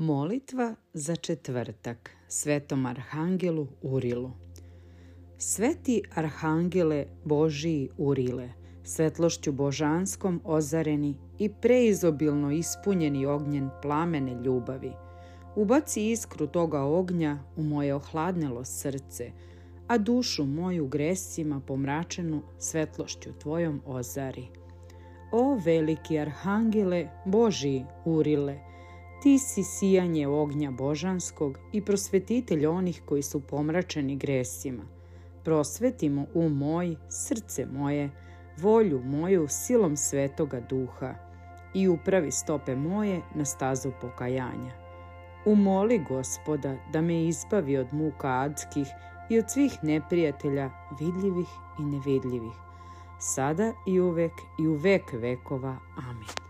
Molitva za četvrtak Svetom Arhangelu Urilu Sveti Arhangele Božiji Urile, svetlošću božanskom ozareni i preizobilno ispunjeni ognjen plamene ljubavi, ubaci iskru toga ognja u moje ohladnelo srce, a dušu moju gresima pomračenu svetlošću Tvojom ozari. O veliki Arhangele Božiji Urile, Ti si sijanje ognja božanskog i prosvetitelj onih koji su pomračeni gresima. Prosvetimo u moj, srce moje, volju moju silom svetoga duha i upravi stope moje na stazu pokajanja. Umoli gospoda da me izbavi od muka adskih i od svih neprijatelja vidljivih i nevidljivih, sada i uvek i u vek vekova. Amin.